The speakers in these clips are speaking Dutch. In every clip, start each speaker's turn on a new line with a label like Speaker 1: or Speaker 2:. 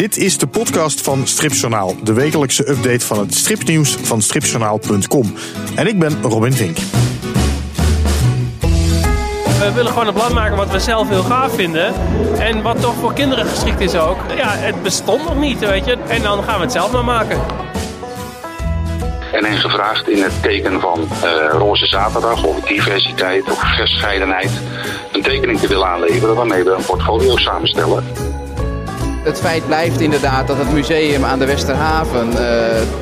Speaker 1: Dit is de podcast van Stripjournaal, de wekelijkse update van het stripnieuws van stripjournaal.com. En ik ben Robin Vink.
Speaker 2: We willen gewoon een blad maken wat we zelf heel gaaf vinden. En wat toch voor kinderen geschikt is ook. Ja, het bestond nog niet, weet je. En dan gaan we het zelf maar maken.
Speaker 3: En hen gevraagd in het teken van uh, Roze Zaterdag of diversiteit of verscheidenheid een tekening te willen aanleveren waarmee we een portfolio samenstellen.
Speaker 4: Het feit blijft inderdaad dat het museum aan de Westerhaven, uh,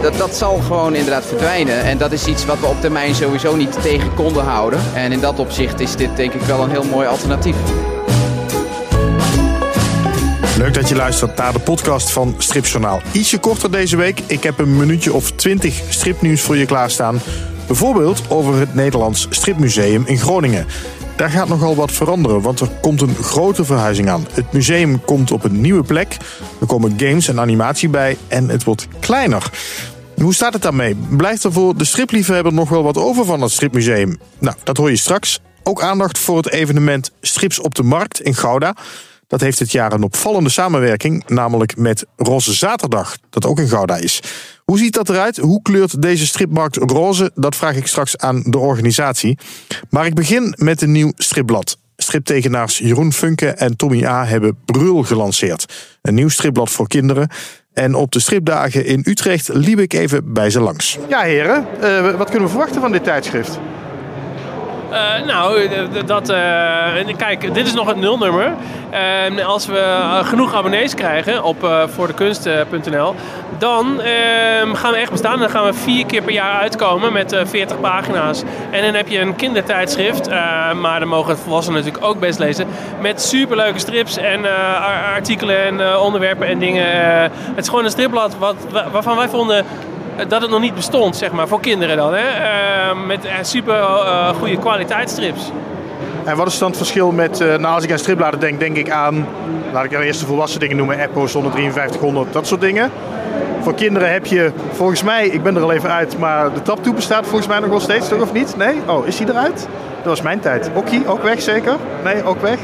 Speaker 4: dat, dat zal gewoon inderdaad verdwijnen. En dat is iets wat we op termijn sowieso niet tegen konden houden. En in dat opzicht is dit denk ik wel een heel mooi alternatief.
Speaker 1: Leuk dat je luistert naar de podcast van Stripjournaal. Ietsje korter deze week. Ik heb een minuutje of twintig stripnieuws voor je klaarstaan. Bijvoorbeeld over het Nederlands Stripmuseum in Groningen. Daar gaat nogal wat veranderen, want er komt een grote verhuizing aan. Het museum komt op een nieuwe plek. Er komen games en animatie bij en het wordt kleiner. Hoe staat het daarmee? Blijft er voor de stripliefhebber nog wel wat over van het stripmuseum? Nou, dat hoor je straks. Ook aandacht voor het evenement Strips op de Markt in Gouda. Dat heeft dit jaar een opvallende samenwerking, namelijk met Roze Zaterdag, dat ook in Gouda is. Hoe ziet dat eruit? Hoe kleurt deze stripmarkt roze? Dat vraag ik straks aan de organisatie. Maar ik begin met een nieuw stripblad. Striptekenaars Jeroen Funke en Tommy A. hebben Brul gelanceerd. Een nieuw stripblad voor kinderen. En op de stripdagen in Utrecht liep ik even bij ze langs. Ja, heren, uh, wat kunnen we verwachten van dit tijdschrift?
Speaker 2: Uh, nou, dat, uh, kijk, dit is nog het nulnummer. Uh, als we genoeg abonnees krijgen op voordekunst.nl, dan ehm, gaan we echt bestaan. Dan gaan we vier keer per jaar uitkomen met 40 pagina's. En dan heb je een kindertijdschrift, maar dan mogen volwassenen natuurlijk ook best lezen. Met superleuke strips en artikelen en onderwerpen en dingen. het is gewoon een stripblad wat, waarvan wij vonden dat het nog niet bestond, zeg maar, voor kinderen dan. Hè? Uh, met uh, super goede kwaliteitsstrips.
Speaker 1: En wat is dan het verschil met, nou als ik aan stripbladen denk, denk ik aan, laat ik eerst de volwassen dingen noemen, Epos 15300, dat soort dingen. Voor kinderen heb je, volgens mij, ik ben er al even uit, maar de taptoe bestaat volgens mij nog wel steeds, toch of niet? Nee? Oh, is die eruit? Dat was mijn tijd. Okkie, ook weg zeker? Nee, ook weg?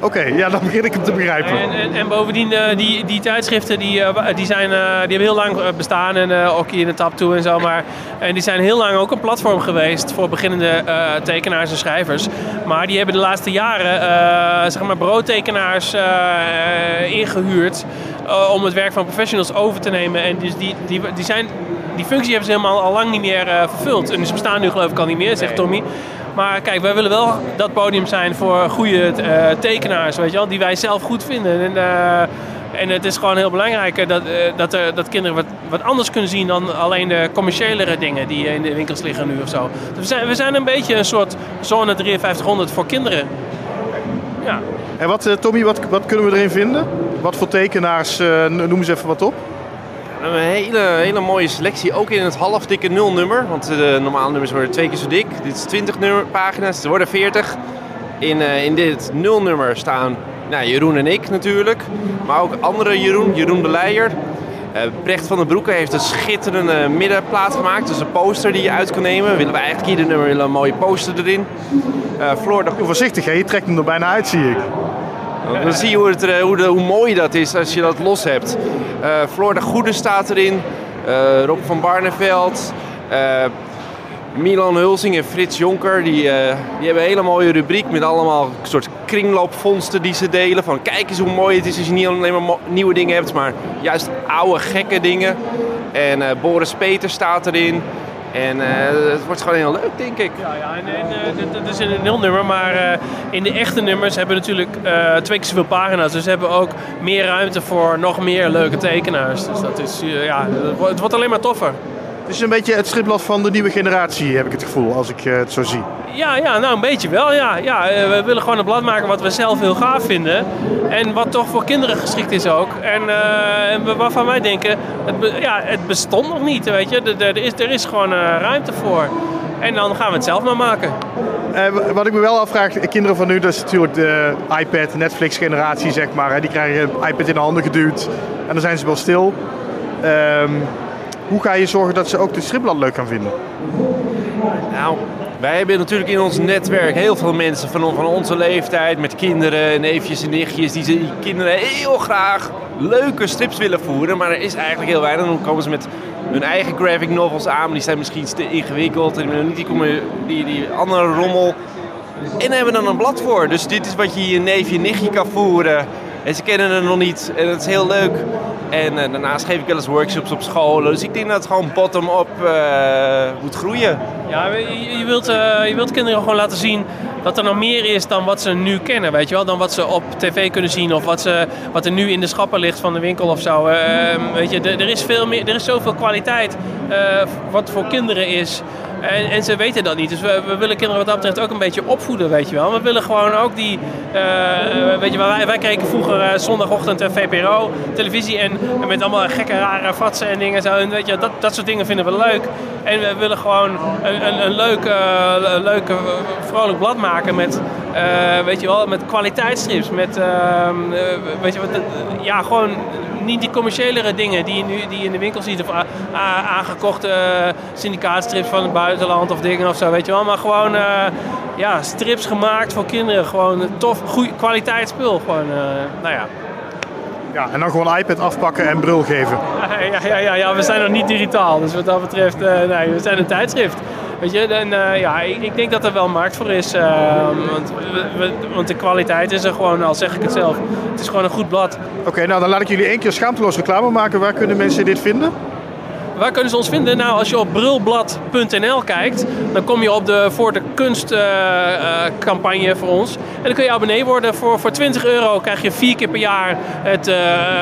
Speaker 1: Oké, ja, dan begin ik hem te begrijpen.
Speaker 2: En, en, en bovendien, uh, die, die tijdschriften die, uh, die, zijn, uh, die hebben heel lang bestaan. En ook in de tap toe en zo. Maar, en die zijn heel lang ook een platform geweest voor beginnende tekenaars en schrijvers. Maar die hebben de laatste jaren zeg maar broodtekenaars ingehuurd. om het werk van professionals over te nemen. En dus die, die, die, zijn, die functie hebben ze helemaal al lang niet meer vervuld. En ze bestaan nu geloof ik al niet meer, zegt Tommy. Maar kijk, wij willen wel dat podium zijn voor goede uh, tekenaars, weet je wel, die wij zelf goed vinden. En, uh, en het is gewoon heel belangrijk dat, uh, dat, dat kinderen wat, wat anders kunnen zien dan alleen de commerciëlere dingen die in de winkels liggen nu of zo. Dus we zijn, we zijn een beetje een soort zone 5300 voor kinderen. Ja.
Speaker 1: En wat, Tommy, wat, wat kunnen we erin vinden? Wat voor tekenaars, noem eens even wat op.
Speaker 5: Een hele, hele mooie selectie, ook in het halfdikke nulnummer. Want de normale nummers worden twee keer zo dik. Dit is 20 nummer, pagina's, er worden 40. In, uh, in dit nulnummer staan nou, Jeroen en ik natuurlijk. Maar ook andere Jeroen, Jeroen de Leijer. Uh, Brecht van den Broeke heeft een schitterende middenplaat gemaakt. Dus een poster die je uit kan nemen. Willen we eigenlijk ieder nummer willen een mooie poster erin.
Speaker 1: Uh, Floor de... Voorzichtig, hè? je trekt hem er bijna uit, zie ik.
Speaker 5: Dan zie je hoe, het, de, hoe mooi dat is als je dat los hebt. Uh, de Goede staat erin. Uh, Rob van Barneveld. Milan Hulsing en Frits Jonker. Die, hebben een hele mooie rubriek met allemaal soort kringloopvondsten die ze delen. Van kijk eens hoe mooi het is als je niet alleen maar nieuwe dingen hebt, maar juist oude gekke dingen. En Boris Peter staat erin. En uh, het wordt gewoon heel leuk, denk ik.
Speaker 2: Ja, ja en, en dat is een nulnummer, maar uh, in de echte nummers hebben we natuurlijk twee keer zoveel pagina's. Dus we hebben ook meer ruimte voor nog meer leuke tekenaars. Dus dat is, ja, het wordt alleen maar toffer.
Speaker 1: Het is een beetje het stripblad van de nieuwe generatie, heb ik het gevoel, als ik het zo zie.
Speaker 2: Ja, ja, nou een beetje wel. Ja. Ja, we willen gewoon een blad maken wat we zelf heel gaaf vinden. En wat toch voor kinderen geschikt is ook. En, uh, waarvan wij denken, het, ja, het bestond nog niet. Weet je? Er, er, is, er is gewoon uh, ruimte voor. En dan gaan we het zelf maar maken.
Speaker 1: Uh, wat ik me wel afvraag, kinderen van nu, dat is natuurlijk de iPad, Netflix-generatie, zeg maar. Hè. Die krijgen een iPad in de handen geduwd en dan zijn ze wel stil. Um, hoe ga je zorgen dat ze ook de stripblad leuk gaan vinden?
Speaker 5: Nou, wij hebben natuurlijk in ons netwerk heel veel mensen van, van onze leeftijd met kinderen, neefjes en nichtjes, die, die kinderen heel graag leuke strips willen voeren, maar er is eigenlijk heel weinig. Dan komen ze met hun eigen graphic novels aan, maar die zijn misschien te ingewikkeld en niet die, die, die andere rommel. En hebben dan een blad voor. Dus dit is wat je je neefje nichtje kan voeren. En ze kennen het nog niet. En dat is heel leuk. En uh, daarnaast geef ik wel eens workshops op scholen. Dus ik denk dat het gewoon bottom-up uh, moet groeien.
Speaker 2: Ja, je, wilt, uh, je wilt kinderen gewoon laten zien dat er nog meer is dan wat ze nu kennen, weet je wel. Dan wat ze op tv kunnen zien of wat, ze, wat er nu in de schappen ligt van de winkel of zo. Ehm, weet je, er is, veel meer, er is zoveel kwaliteit wat voor kinderen is. En, en, ze weten dat niet. Dus we, we, willen kinderen wat dat betreft ook een beetje opvoeden, weet je wel. We willen gewoon ook die... Uh, weet je wel, wij, wij keken vroeger uh, zondagochtend uh, VPRO, televisie en, met allemaal gekke rare fatsen en dingen. Zo. En weet je, dat, dat soort dingen vinden we leuk. En we willen gewoon een, een, een leuk, leuk vrolijk blad maken met, weet je wel, met kwaliteitsstrips. Met, ehm, weet je wat, ja, gewoon niet die commerciëlere dingen die je nu die je in de winkel ziet. Of aangekochte syndicaatstrips van het buitenland of dingen of zo, weet je wel. Maar gewoon uh, ja, strips gemaakt voor kinderen. Gewoon tof, goede kwaliteit spul. Gewoon, uh, nou ja.
Speaker 1: Ja, en dan gewoon iPad afpakken en brul geven.
Speaker 2: Ja, ja, ja, ja, we zijn nog niet digitaal. Dus wat dat betreft, nee, we zijn een tijdschrift. Weet je, en, uh, ja, ik, ik, denk dat er wel markt voor is. Uh, want, want, de kwaliteit is er gewoon, al zeg ik het zelf. Het is gewoon een goed blad.
Speaker 1: Oké, nou dan laat ik jullie één keer schaamteloos reclame maken. Waar kunnen mensen dit vinden?
Speaker 2: Waar kunnen ze ons vinden? Nou, als je op brulblad.nl kijkt, dan kom je op de Voor de Kunst uh, uh, campagne voor ons. En dan kun je abonnee worden. Voor, voor 20 euro krijg je vier keer per jaar het, uh,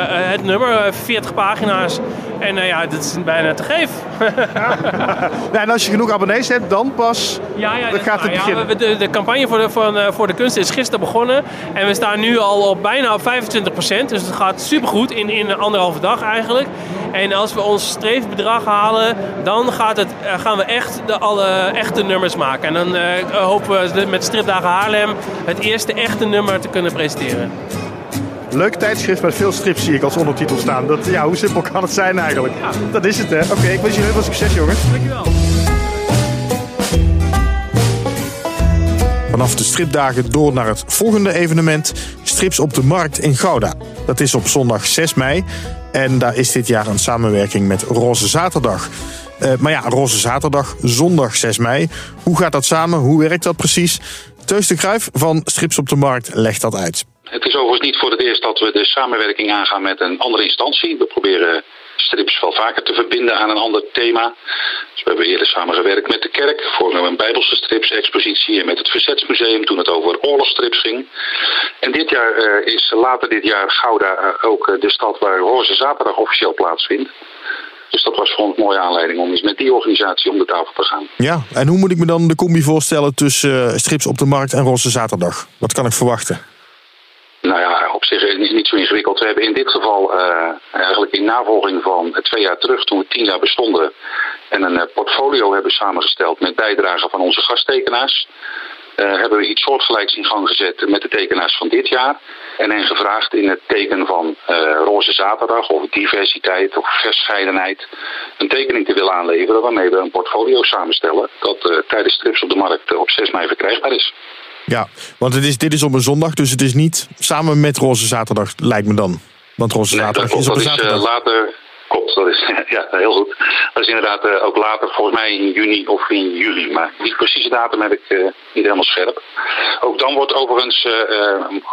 Speaker 2: het nummer, 40 pagina's. En ja, dat is bijna te geef.
Speaker 1: ja, en als je genoeg abonnees hebt, dan pas
Speaker 2: ja, ja,
Speaker 1: dan gaat het beginnen.
Speaker 2: Ja, de, de campagne voor de, van, voor de kunst is gisteren begonnen. En we staan nu al op bijna op 25%. Dus het gaat supergoed in, in anderhalve dag eigenlijk. En als we ons streefbedrag halen, dan gaat het, gaan we echt de alle echte nummers maken. En dan uh, hopen we met Stripdagen Haarlem het eerste echte nummer te kunnen presenteren.
Speaker 1: Leuk tijdschrift met veel strips zie ik als ondertitel staan. Dat, ja, hoe simpel kan het zijn eigenlijk? Ja. Dat is het hè. Oké, okay, ik wens jullie heel veel succes jongens.
Speaker 2: Dankjewel.
Speaker 1: Vanaf de stripdagen door naar het volgende evenement, Strips op de Markt in Gouda. Dat is op zondag 6 mei en daar is dit jaar een samenwerking met Roze Zaterdag. Uh, maar ja, Roze Zaterdag, zondag 6 mei. Hoe gaat dat samen? Hoe werkt dat precies? Teus de Kruif van Strips op de Markt legt dat uit.
Speaker 3: Het is overigens niet voor het eerst dat we de samenwerking aangaan met een andere instantie. We proberen strips wel vaker te verbinden aan een ander thema. Dus we hebben eerder samengewerkt met de kerk voor een Bijbelse stripsexpositie en met het Verzetsmuseum toen het over oorlogsstrips ging. En dit jaar uh, is later dit jaar Gouda uh, ook uh, de stad waar Roze Zaterdag officieel plaatsvindt. Dus dat was voor ons een mooie aanleiding om eens met die organisatie om de tafel te gaan.
Speaker 1: Ja, en hoe moet ik me dan de combi voorstellen tussen strips op de markt en Roze Zaterdag? Wat kan ik verwachten?
Speaker 3: Nou ja, op zich is niet zo ingewikkeld. We hebben in dit geval uh, eigenlijk in navolging van twee jaar terug, toen we tien jaar bestonden, en een uh, portfolio hebben samengesteld met bijdragen van onze gasttekenaars. Uh, hebben we iets soortgelijks in gang gezet met de tekenaars van dit jaar. En hen gevraagd in het teken van Roze Zaterdag of diversiteit of verscheidenheid een tekening te willen aanleveren waarmee we een portfolio samenstellen dat tijdens strips op de markt op 6 mei verkrijgbaar is.
Speaker 1: Ja, want het is, dit is op een zondag, dus het is niet samen met Roze Zaterdag, lijkt me dan. Want Roze
Speaker 3: nee,
Speaker 1: Zaterdag
Speaker 3: dat
Speaker 1: is op een
Speaker 3: dat
Speaker 1: zaterdag.
Speaker 3: Is, later, klopt, dat is ja, heel goed. Dat is inderdaad uh, ook later, volgens mij in juni of in juli. Maar die precieze datum heb ik uh, niet helemaal scherp. Ook dan wordt overigens,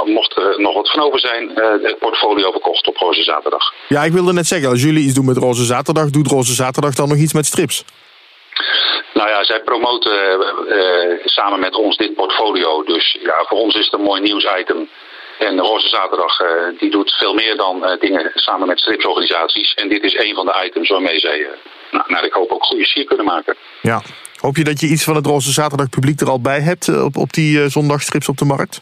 Speaker 3: mocht er nog wat van over zijn, het portfolio verkocht op Roze Zaterdag.
Speaker 1: Ja, ik wilde net zeggen, als jullie iets doen met Roze Zaterdag, doet Roze Zaterdag dan nog iets met strips?
Speaker 3: Nou ja, zij promoten uh, samen met ons dit portfolio. Dus ja, voor ons is het een mooi nieuwsitem. En Roze Zaterdag uh, die doet veel meer dan uh, dingen samen met stripsorganisaties. En dit is een van de items waarmee zij, nou, nou, ik hoop ook goede sier kunnen maken.
Speaker 1: Ja. Hoop je dat je iets van het Roze Zaterdag publiek er al bij hebt op, op die zondag strips op de markt?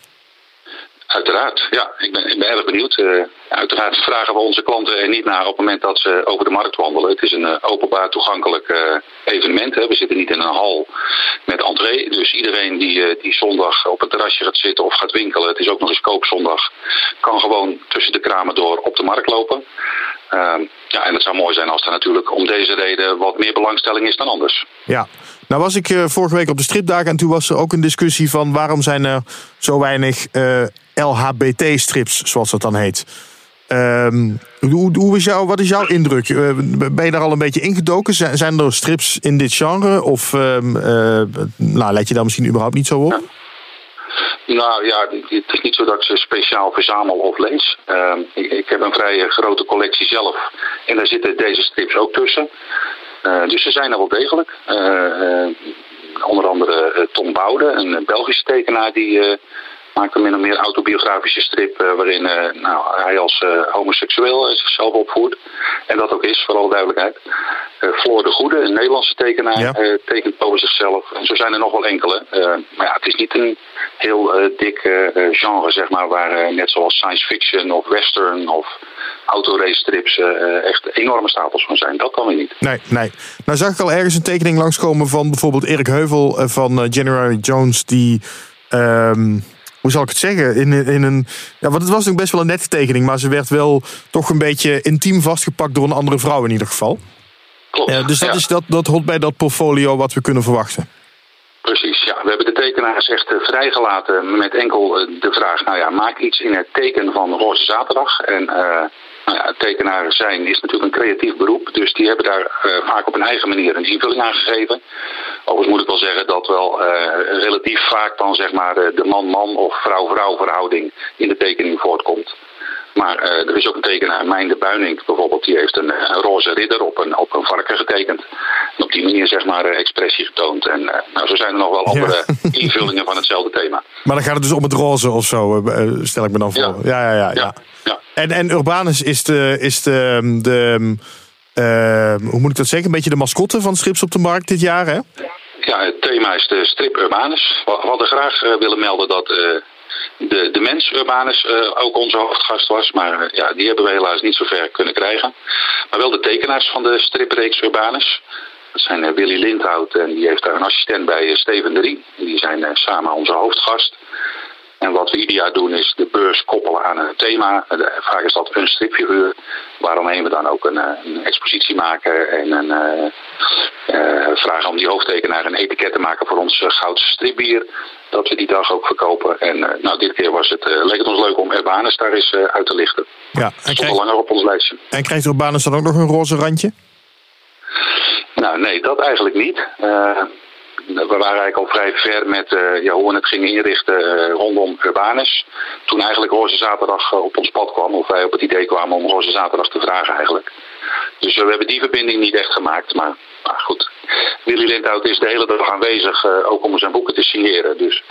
Speaker 3: Uiteraard, ja. Ik ben, erg benieuwd. Uh, uiteraard vragen we onze klanten er niet naar op het moment dat ze over de markt wandelen. Het is een uh, openbaar toegankelijk uh, evenement. Hè. We zitten niet in een hal. Dus iedereen die, die zondag op het terrasje gaat zitten of gaat winkelen, het is ook nog eens koopzondag, kan gewoon tussen de kramen door op de markt lopen. Ehm, ja, en het zou mooi zijn als er natuurlijk om deze reden wat meer belangstelling is dan anders.
Speaker 1: Ja, nou was ik uh, vorige week op de stripdagen en toen was er ook een discussie van waarom zijn er zo weinig uh, LHBT-strips, zoals dat dan heet. Um, hoe, is jou, wat is jouw indruk? Uh, ben je daar al een beetje ingedoken? Zijn, zijn er strips in dit genre? Of um, nou, let je daar misschien überhaupt niet zo op?
Speaker 3: Nou ja, het is niet zo dat ik ze speciaal verzamel of lees. Uh, ik, ik, heb een vrij grote collectie zelf. En daar zitten deze strips ook tussen. Uh, dus ze zijn er wel degelijk. Onder andere Tom Boude, een Belgische tekenaar die maakt een min of meer autobiografische strip waarin nou, hij als homoseksueel zichzelf opvoert. En dat ook is, voor alle duidelijkheid. Floor de Goede, een Nederlandse tekenaar, ja. tekent over zichzelf. En zo zijn er nog wel enkele. maar ja, het is niet een heel dik genre, zeg maar, waar net zoals science fiction of western of autorace strips echt enorme stapels van zijn. Dat kan weer niet.
Speaker 1: Nee, nee. Nou zag ik al ergens een tekening langskomen van bijvoorbeeld Erik Heuvel van January Jones, die... Um hoe zal ik het zeggen? In, in een, ja, want het was ook best wel een nette tekening, maar ze werd wel toch een beetje intiem vastgepakt door een andere vrouw in ieder geval.
Speaker 3: Klopt.
Speaker 1: Ja, dus dat,
Speaker 3: ja.
Speaker 1: is, dat, dat hoort bij dat portfolio wat we kunnen verwachten.
Speaker 3: Precies, ja. We hebben de tekenaars echt vrijgelaten met enkel de vraag, nou ja, maak iets in het teken van Roze Zaterdag. En uh, nou ja, tekenaar zijn is natuurlijk een creatief beroep, dus die hebben daar uh, vaak op een eigen manier een invulling aan gegeven. Overigens moet ik wel zeggen dat wel uh, relatief vaak dan zeg maar de man-man of vrouw-vrouw verhouding in de tekening voortkomt. Maar er is ook een tekenaar, Mijn de Buining bijvoorbeeld, die heeft een, een, roze ridder op een, op een varken getekend. En op die manier zeg maar expressie getoond. En uh, nou, zo zijn er nog wel andere ja. invullingen van hetzelfde thema.
Speaker 1: Maar dan gaat het dus om het roze of zo, stel ik me dan voor. Ja, ja, ja. ja, ja. En, en Urbanus is de, is de, de uh, hoe moet ik dat zeggen, een beetje de mascotte van Strips op de Markt dit jaar, hè?
Speaker 3: Ja, het thema is de strip Urbanus. We hadden graag willen melden dat uh, de, de mens Urbanus uh, ook onze hoofdgast was. Maar ja, die hebben we helaas niet zo ver kunnen krijgen. Maar wel de tekenaars van de stripreeks Urbanus. Dat zijn Willy Lindhout en die heeft daar een assistent bij Steven de Rie. Die zijn samen onze hoofdgast. En wat we ieder jaar doen is de beurs koppelen aan een thema. Vaak is dat een stripfiguur. Waaromheen we dan ook een, een expositie maken en een, uh, uh, vragen om die hoofdtekenaar een etiket te maken voor ons goudse stripbier. Dat we die dag ook verkopen. En nou, dit keer was het, leek het ons leuk om Urbanus daar eens uit te lichten.
Speaker 1: Ja,
Speaker 3: en stond krijg... langer op ons lijstje.
Speaker 1: En krijgt Urbanus dan ook nog een roze randje?
Speaker 3: Nou, nee, dat eigenlijk niet we waren eigenlijk al vrij ver met uh, ja, hoe we het gingen inrichten uh, rondom Urbanus. Toen eigenlijk Roze Zaterdag op ons pad kwam, of wij op het idee kwamen om Roze Zaterdag te vragen eigenlijk. Dus we hebben die verbinding niet echt gemaakt, maar goed. Willy Lindhout is de hele dag aanwezig, ook om zijn boeken te signeren. Dus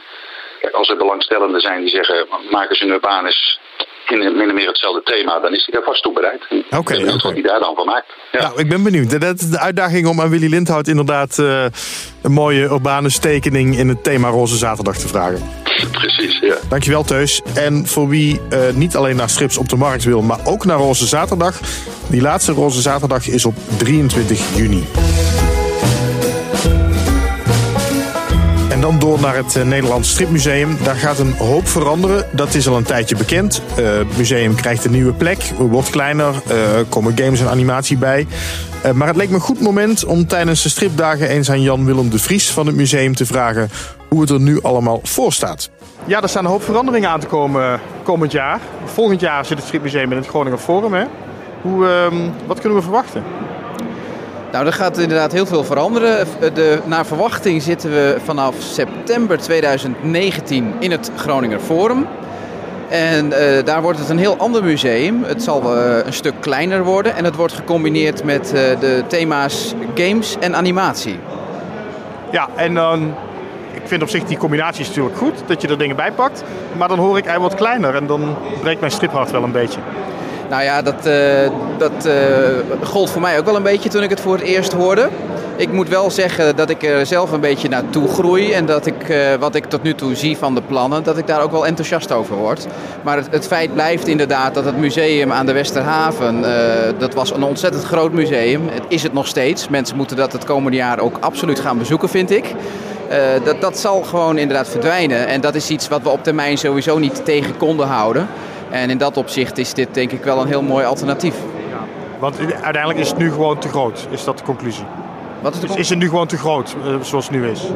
Speaker 3: als er belangstellenden zijn die zeggen, maken ze een Urbanus in min of meer hetzelfde thema, dan is hij daar vast toe bereid.
Speaker 1: Oké. Okay,
Speaker 3: okay. wat hij daar dan van maakt.
Speaker 1: Ja. Nou, ik ben benieuwd. Dat is de uitdaging om aan Willy Lindhout inderdaad uh, een mooie urbane tekening in het thema Roze Zaterdag te vragen.
Speaker 3: Precies, ja.
Speaker 1: Dankjewel, Teus. En voor wie uh, niet alleen naar strips op de markt wil, maar ook naar Roze Zaterdag. Die laatste Roze Zaterdag is op 23 juni. En dan door naar het Nederlands Stripmuseum. Daar gaat een hoop veranderen. Dat is al een tijdje bekend. Uh, het museum krijgt een nieuwe plek, wordt kleiner, uh, komen games en animatie bij. Maar het leek me een goed moment om tijdens de stripdagen eens aan Jan-Willem de Vries van het museum te vragen hoe het er nu allemaal voor staat. Ja, er staan een hoop veranderingen aan te komen komend jaar. Volgend jaar zit het stripmuseum in het Groninger Forum. Hè? Hoe, uh, wat kunnen we verwachten?
Speaker 4: Nou, er gaat inderdaad heel veel veranderen. De, naar verwachting zitten we vanaf september 2019 in het Groninger Forum. En uh, daar wordt het een heel ander museum. Het zal uh, een stuk kleiner worden en het wordt gecombineerd met de thema's games en animatie.
Speaker 1: Ja, en dan. ik vind op zich die combinatie natuurlijk goed, dat je er dingen bij pakt. Maar dan hoor ik hij wordt kleiner en dan breekt mijn striphart wel een beetje.
Speaker 4: Nou ja, dat, uh, dat uh, gold voor mij ook wel een beetje toen ik het voor het eerst hoorde. Ik moet wel zeggen dat ik er zelf een beetje naartoe groei. En dat ik, uh, wat ik tot nu toe zie van de plannen, dat ik daar ook wel enthousiast over word. Maar het, het feit blijft inderdaad dat het museum aan de Westerhaven, dat was een ontzettend groot museum. Het is het nog steeds. Mensen moeten dat het komende jaar ook absoluut gaan bezoeken, vind ik. Dat, dat zal gewoon inderdaad verdwijnen. En dat is iets wat we op termijn sowieso niet tegen konden houden. En in dat opzicht is dit denk ik wel een heel mooi alternatief.
Speaker 1: Want uiteindelijk is het nu gewoon te groot, is dat de conclusie?
Speaker 4: Wat is, de
Speaker 1: is, is het nu gewoon te groot, uh, zoals het nu is?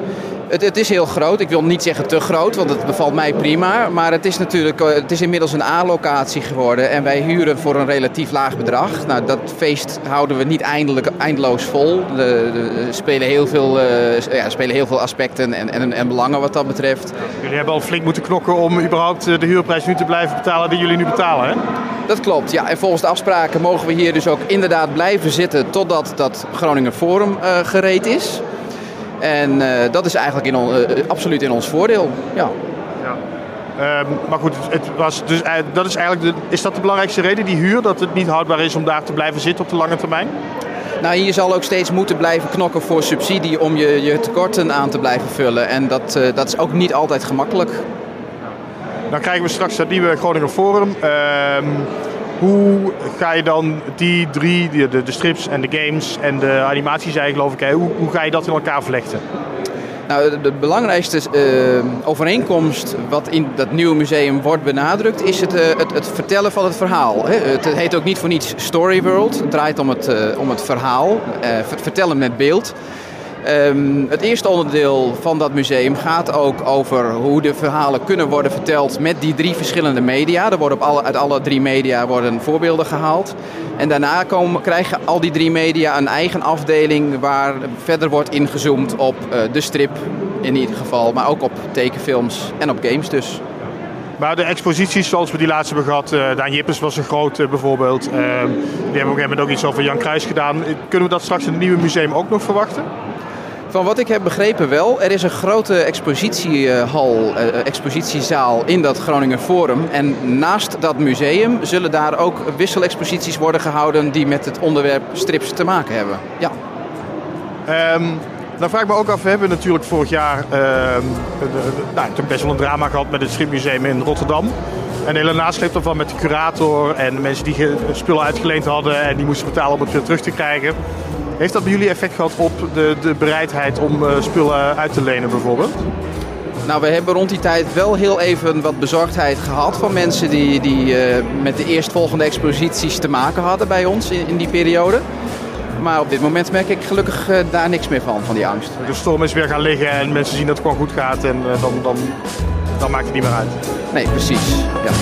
Speaker 4: Het, het, is heel groot. Ik wil niet zeggen te groot, want het bevalt mij prima. Maar het is natuurlijk het is inmiddels een A-locatie geworden. En wij huren voor een relatief laag bedrag. Nou, dat feest houden we niet eindelijk, eindeloos vol. Er spelen, heel veel, uh, ja, spelen heel veel aspecten en, en, en belangen wat dat betreft.
Speaker 1: Jullie hebben al flink moeten knokken om überhaupt de huurprijs nu te blijven betalen die jullie nu betalen, hè?
Speaker 4: Dat klopt, ja. En volgens de afspraken mogen we hier dus ook inderdaad blijven zitten totdat dat Groninger Forum uh, gereed is. En uh, dat is eigenlijk in on, uh, absoluut in ons voordeel. Ja.
Speaker 1: ja. Um, maar goed, het was dus, dat is, eigenlijk de, is dat de belangrijkste reden, die huur? Dat het niet houdbaar is om daar te blijven zitten op de lange termijn?
Speaker 4: Nou, je zal ook steeds moeten blijven knokken voor subsidie om je, je tekorten aan te blijven vullen. En dat, uh, dat is ook niet altijd gemakkelijk.
Speaker 1: Dan krijgen we straks het nieuwe Groninger Forum. Uh, hoe ga je dan die drie, de, de, strips en de games en de animaties zei geloof ik, hè, hoe, hoe ga je dat in elkaar vlechten?
Speaker 4: Nou, de, belangrijkste uh, overeenkomst wat in dat nieuwe museum wordt benadrukt, is het, uh, het, het, vertellen van het verhaal. Hè. Het, heet ook niet voor niets Story World. Het draait om het, uh, om het verhaal, vertellen met beeld. Um, het eerste onderdeel van dat museum gaat ook over hoe de verhalen kunnen worden verteld met die drie verschillende media. Er worden op alle, uit alle drie media worden voorbeelden gehaald. En daarna komen, krijgen al die drie media een eigen afdeling waar verder wordt ingezoomd op uh, de strip in ieder geval, maar ook op tekenfilms en op games dus.
Speaker 1: Maar de exposities zoals we die laatste hebben gehad, uh, Daan Jippers was een groot uh, bijvoorbeeld. Uh, die hebben op een ook iets over Jan Kruis gedaan. Kunnen we dat straks in het nieuwe museum ook nog verwachten?
Speaker 4: Van wat ik heb begrepen wel. Er is een grote expositiehal, uh, expositiezaal in dat Groninger Forum. En naast dat museum zullen daar ook wisselexposities worden gehouden die met het onderwerp strips te maken hebben. Ja.
Speaker 1: Um, vraag ik me ook af, we hebben natuurlijk vorig jaar uh, nou, best wel een drama gehad met het stripmuseum in Rotterdam. En hele nasleep ervan met de curator en de mensen die spullen uitgeleend hadden en die moesten betalen om het weer terug te krijgen. Heeft dat bij jullie effect gehad op de, de bereidheid om uh, spullen uit te lenen bijvoorbeeld?
Speaker 4: Nou, we hebben rond die tijd wel heel even wat bezorgdheid gehad van mensen die, die uh, met de eerstvolgende exposities te maken hadden bij ons in, in die periode. Maar op dit moment merk ik gelukkig uh, daar niks meer van, van die angst.
Speaker 1: De storm is weer gaan liggen en mensen zien dat het gewoon goed gaat en dan, dan, dan maakt het niet meer uit.
Speaker 4: Nee, precies. Ja.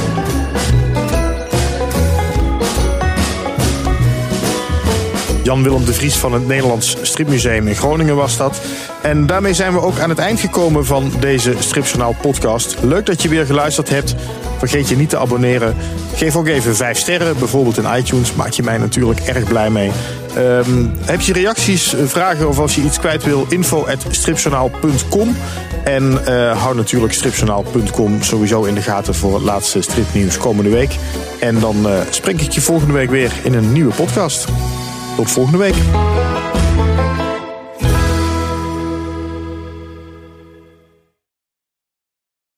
Speaker 1: Jan-Willem de Vries van het Nederlands Stripmuseum in Groningen was dat. En daarmee zijn we ook aan het eind gekomen van deze Stripjournaal podcast. Leuk dat je weer geluisterd hebt. Vergeet je niet te abonneren. Geef ook even 5 sterren, bijvoorbeeld in iTunes. Maak je mij natuurlijk erg blij mee. Um, heb je reacties, vragen of als je iets kwijt wil, info.stripjournaal.com. En uh, hou natuurlijk stripjournaal.com sowieso in de gaten voor het laatste stripnieuws komende week. En dan uh, spreek ik je volgende week weer in een nieuwe podcast. Tot volgende week.